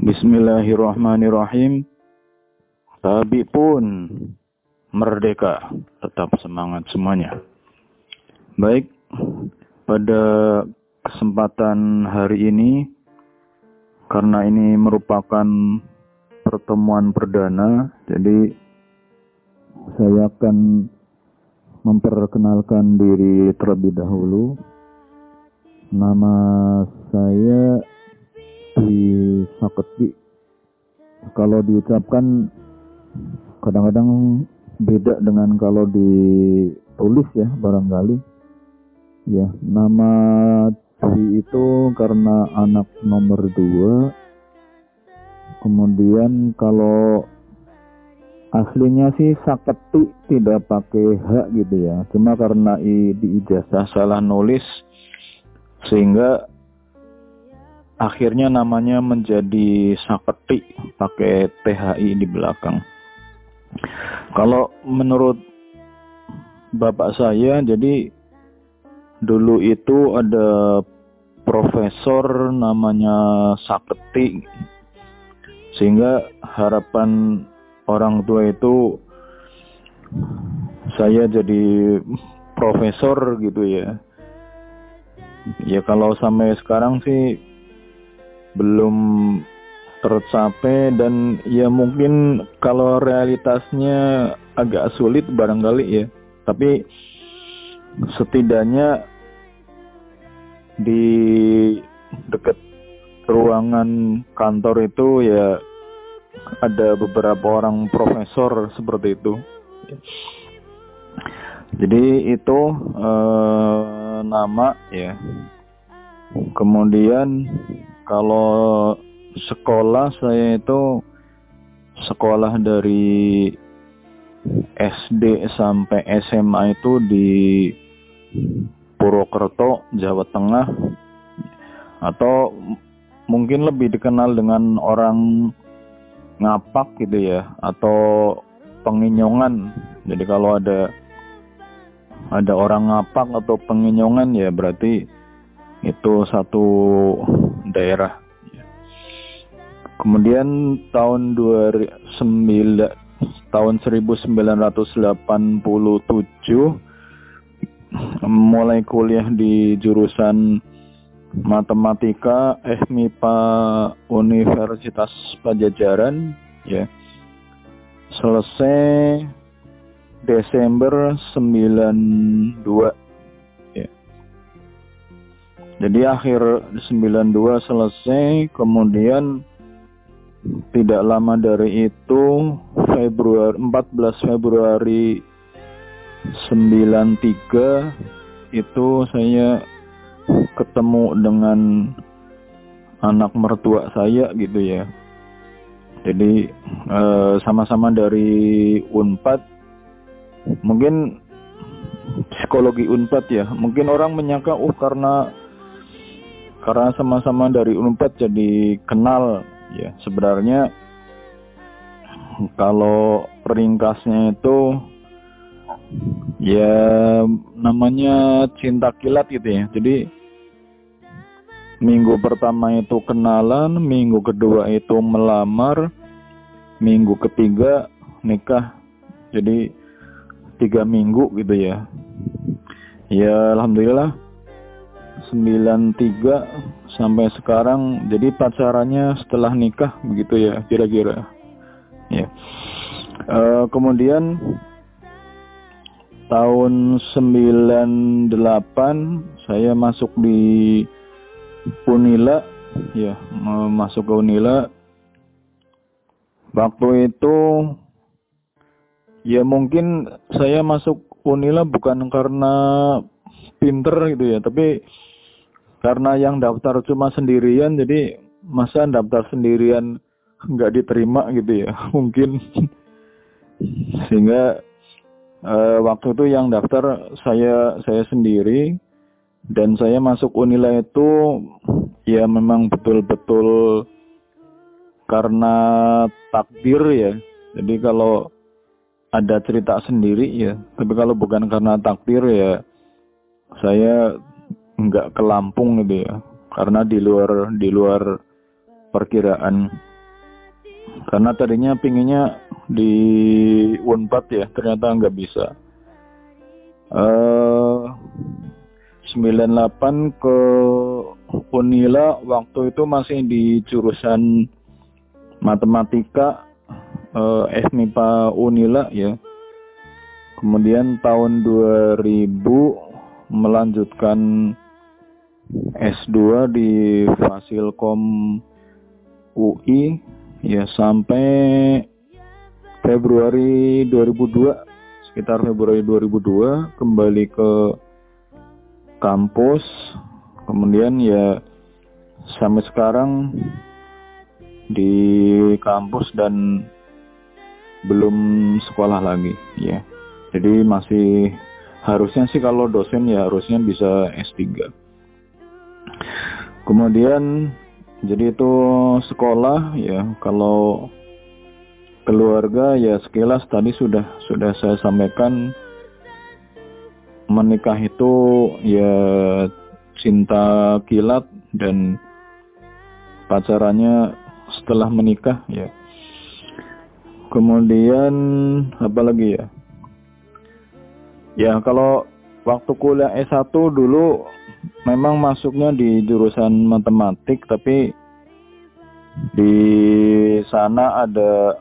Bismillahirrahmanirrahim. Tapi pun merdeka, tetap semangat semuanya. Baik, pada kesempatan hari ini, karena ini merupakan pertemuan perdana, jadi saya akan memperkenalkan diri terlebih dahulu. Nama saya Dwi Saketi. Kalau diucapkan kadang-kadang beda dengan kalau ditulis ya barangkali. Ya, nama Dwi itu karena anak nomor dua. Kemudian kalau aslinya sih Saketi tidak pakai H gitu ya. Cuma karena i, di ijazah salah nulis sehingga akhirnya namanya menjadi Saketi pakai THI di belakang. Kalau menurut bapak saya jadi dulu itu ada profesor namanya Saketi sehingga harapan orang tua itu saya jadi profesor gitu ya ya kalau sampai sekarang sih belum tercapai dan ya mungkin kalau realitasnya agak sulit barangkali ya tapi setidaknya di dekat ruangan kantor itu ya ada beberapa orang profesor seperti itu jadi itu eh, nama ya. Kemudian kalau sekolah saya itu sekolah dari SD sampai SMA itu di Purwokerto, Jawa Tengah atau mungkin lebih dikenal dengan orang ngapak gitu ya atau penginyongan. Jadi kalau ada ada orang ngapak atau penginyongan ya berarti itu satu daerah. Kemudian tahun 2009 tahun 1987 mulai kuliah di jurusan Matematika FMIPA Universitas Pajajaran ya. Selesai Desember 92 ya. Jadi akhir 92 selesai kemudian tidak lama dari itu Februari 14 Februari 93 itu saya ketemu dengan anak mertua saya gitu ya. Jadi eh, sama-sama eh, dari Unpad mungkin psikologi Unpad ya. Mungkin orang menyangka oh karena karena sama-sama dari Unpad jadi kenal ya. Sebenarnya kalau ringkasnya itu ya namanya cinta kilat gitu ya. Jadi minggu pertama itu kenalan, minggu kedua itu melamar, minggu ketiga nikah. Jadi tiga minggu gitu ya ya alhamdulillah 93 sampai sekarang. Jadi pacarannya setelah nikah begitu ya kira-kira. Ya. E, kemudian tahun 98 saya masuk di Unila ya masuk ke Unila. Waktu itu Ya mungkin saya masuk Unila bukan karena pinter gitu ya, tapi karena yang daftar cuma sendirian, jadi masa daftar sendirian nggak diterima gitu ya, mungkin sehingga uh, waktu itu yang daftar saya saya sendiri dan saya masuk Unila itu ya memang betul-betul karena takdir ya. Jadi kalau ada cerita sendiri ya. Tapi kalau bukan karena takdir ya saya nggak ke Lampung gitu ya. Karena di luar di luar perkiraan. karena tadinya pinginnya di Unpad ya ternyata nggak bisa uh, 98 ke Unila waktu itu masih di jurusan matematika uh, SMIPA Unila ya kemudian tahun 2000 melanjutkan S2 di Fasilkom UI ya sampai Februari 2002 sekitar Februari 2002 kembali ke kampus. Kemudian ya sampai sekarang di kampus dan belum sekolah lagi ya. Jadi masih harusnya sih kalau dosen ya harusnya bisa S3 kemudian jadi itu sekolah ya. Kalau keluarga ya sekilas tadi sudah sudah saya sampaikan. Menikah itu ya cinta kilat dan pacarannya setelah menikah ya. Kemudian apa lagi ya? Ya kalau waktu kuliah S1 dulu memang masuknya di jurusan matematik tapi di sana ada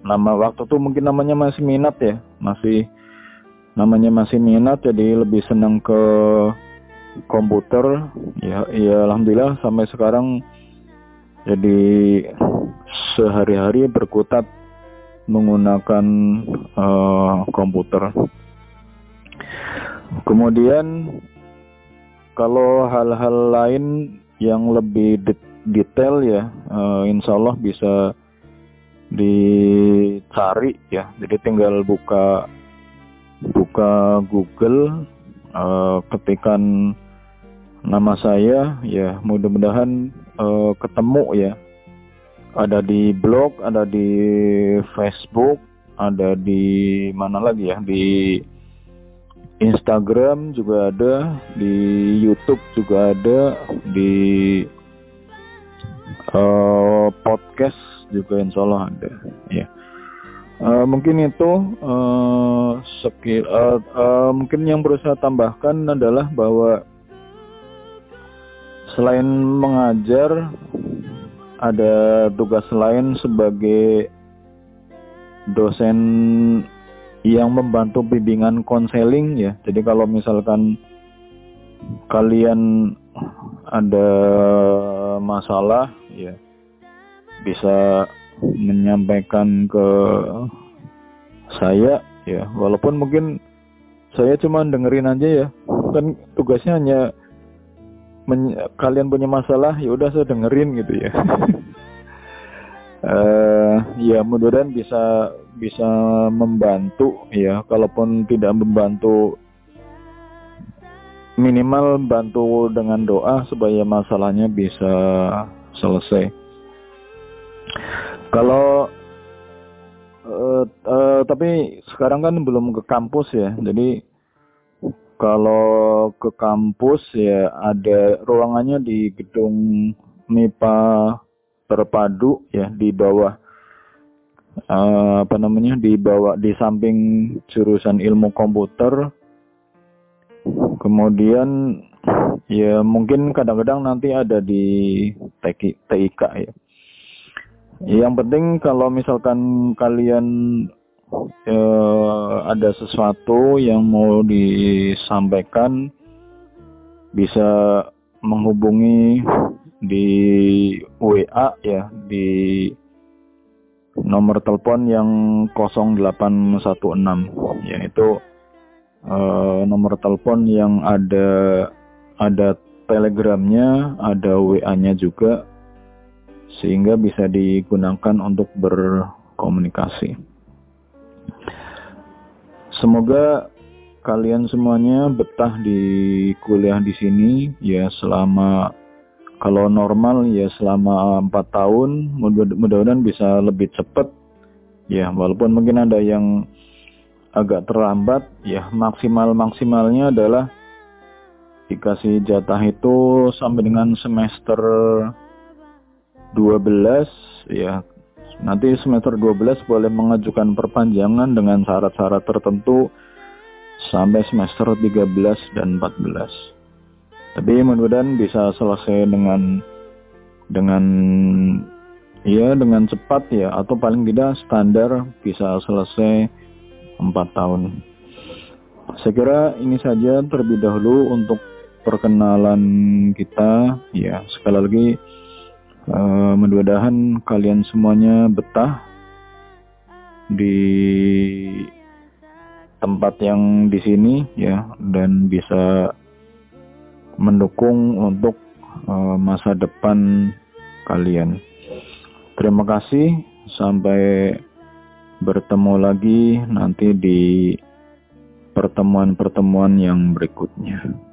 nama waktu itu mungkin namanya masih minat ya masih namanya masih minat jadi lebih senang ke komputer. Ya ya alhamdulillah sampai sekarang jadi sehari-hari berkutat menggunakan uh, komputer. Kemudian kalau hal-hal lain yang lebih de detail ya, uh, insya Allah bisa dicari ya. Jadi tinggal buka buka Google, uh, ketikan nama saya ya, mudah-mudahan uh, ketemu ya. Ada di blog, ada di Facebook, ada di mana lagi ya di Instagram juga ada, di YouTube juga ada, di uh, podcast juga insya Allah ada. Ya, uh, mungkin itu uh, skill. Uh, uh, mungkin yang berusaha tambahkan adalah bahwa selain mengajar, ada tugas lain sebagai dosen yang membantu bimbingan konseling ya. Jadi kalau misalkan kalian ada masalah ya bisa menyampaikan ke saya ya. Walaupun mungkin saya cuma dengerin aja ya. Kan tugasnya hanya kalian punya masalah ya udah saya dengerin gitu ya. Uh, ya mudah-mudahan bisa bisa membantu ya. Kalaupun tidak membantu minimal bantu dengan doa supaya masalahnya bisa selesai. Kalau uh, uh, tapi sekarang kan belum ke kampus ya. Jadi kalau ke kampus ya ada ruangannya di gedung MIPA terpadu ya di bawah uh, apa namanya di bawah di samping jurusan ilmu komputer. Kemudian ya mungkin kadang-kadang nanti ada di TIK ya. Yang penting kalau misalkan kalian uh, ada sesuatu yang mau disampaikan bisa menghubungi di WA ya di nomor telepon yang 0816 yaitu uh, nomor telepon yang ada ada telegramnya ada WA-nya juga sehingga bisa digunakan untuk berkomunikasi. Semoga kalian semuanya betah di kuliah di sini. Ya selama kalau normal ya selama empat tahun mudah-mudahan bisa lebih cepat ya walaupun mungkin ada yang agak terlambat ya maksimal maksimalnya adalah dikasih jatah itu sampai dengan semester 12 ya Nanti semester 12 boleh mengajukan perpanjangan dengan syarat-syarat tertentu sampai semester 13 dan 14. Tapi mudah-mudahan bisa selesai dengan dengan ya dengan cepat ya atau paling tidak standar bisa selesai 4 tahun. Saya kira ini saja terlebih dahulu untuk perkenalan kita ya sekali lagi uh, mudah-mudahan kalian semuanya betah di tempat yang di sini ya dan bisa mendukung untuk uh, masa depan kalian. Terima kasih sampai bertemu lagi nanti di pertemuan-pertemuan yang berikutnya.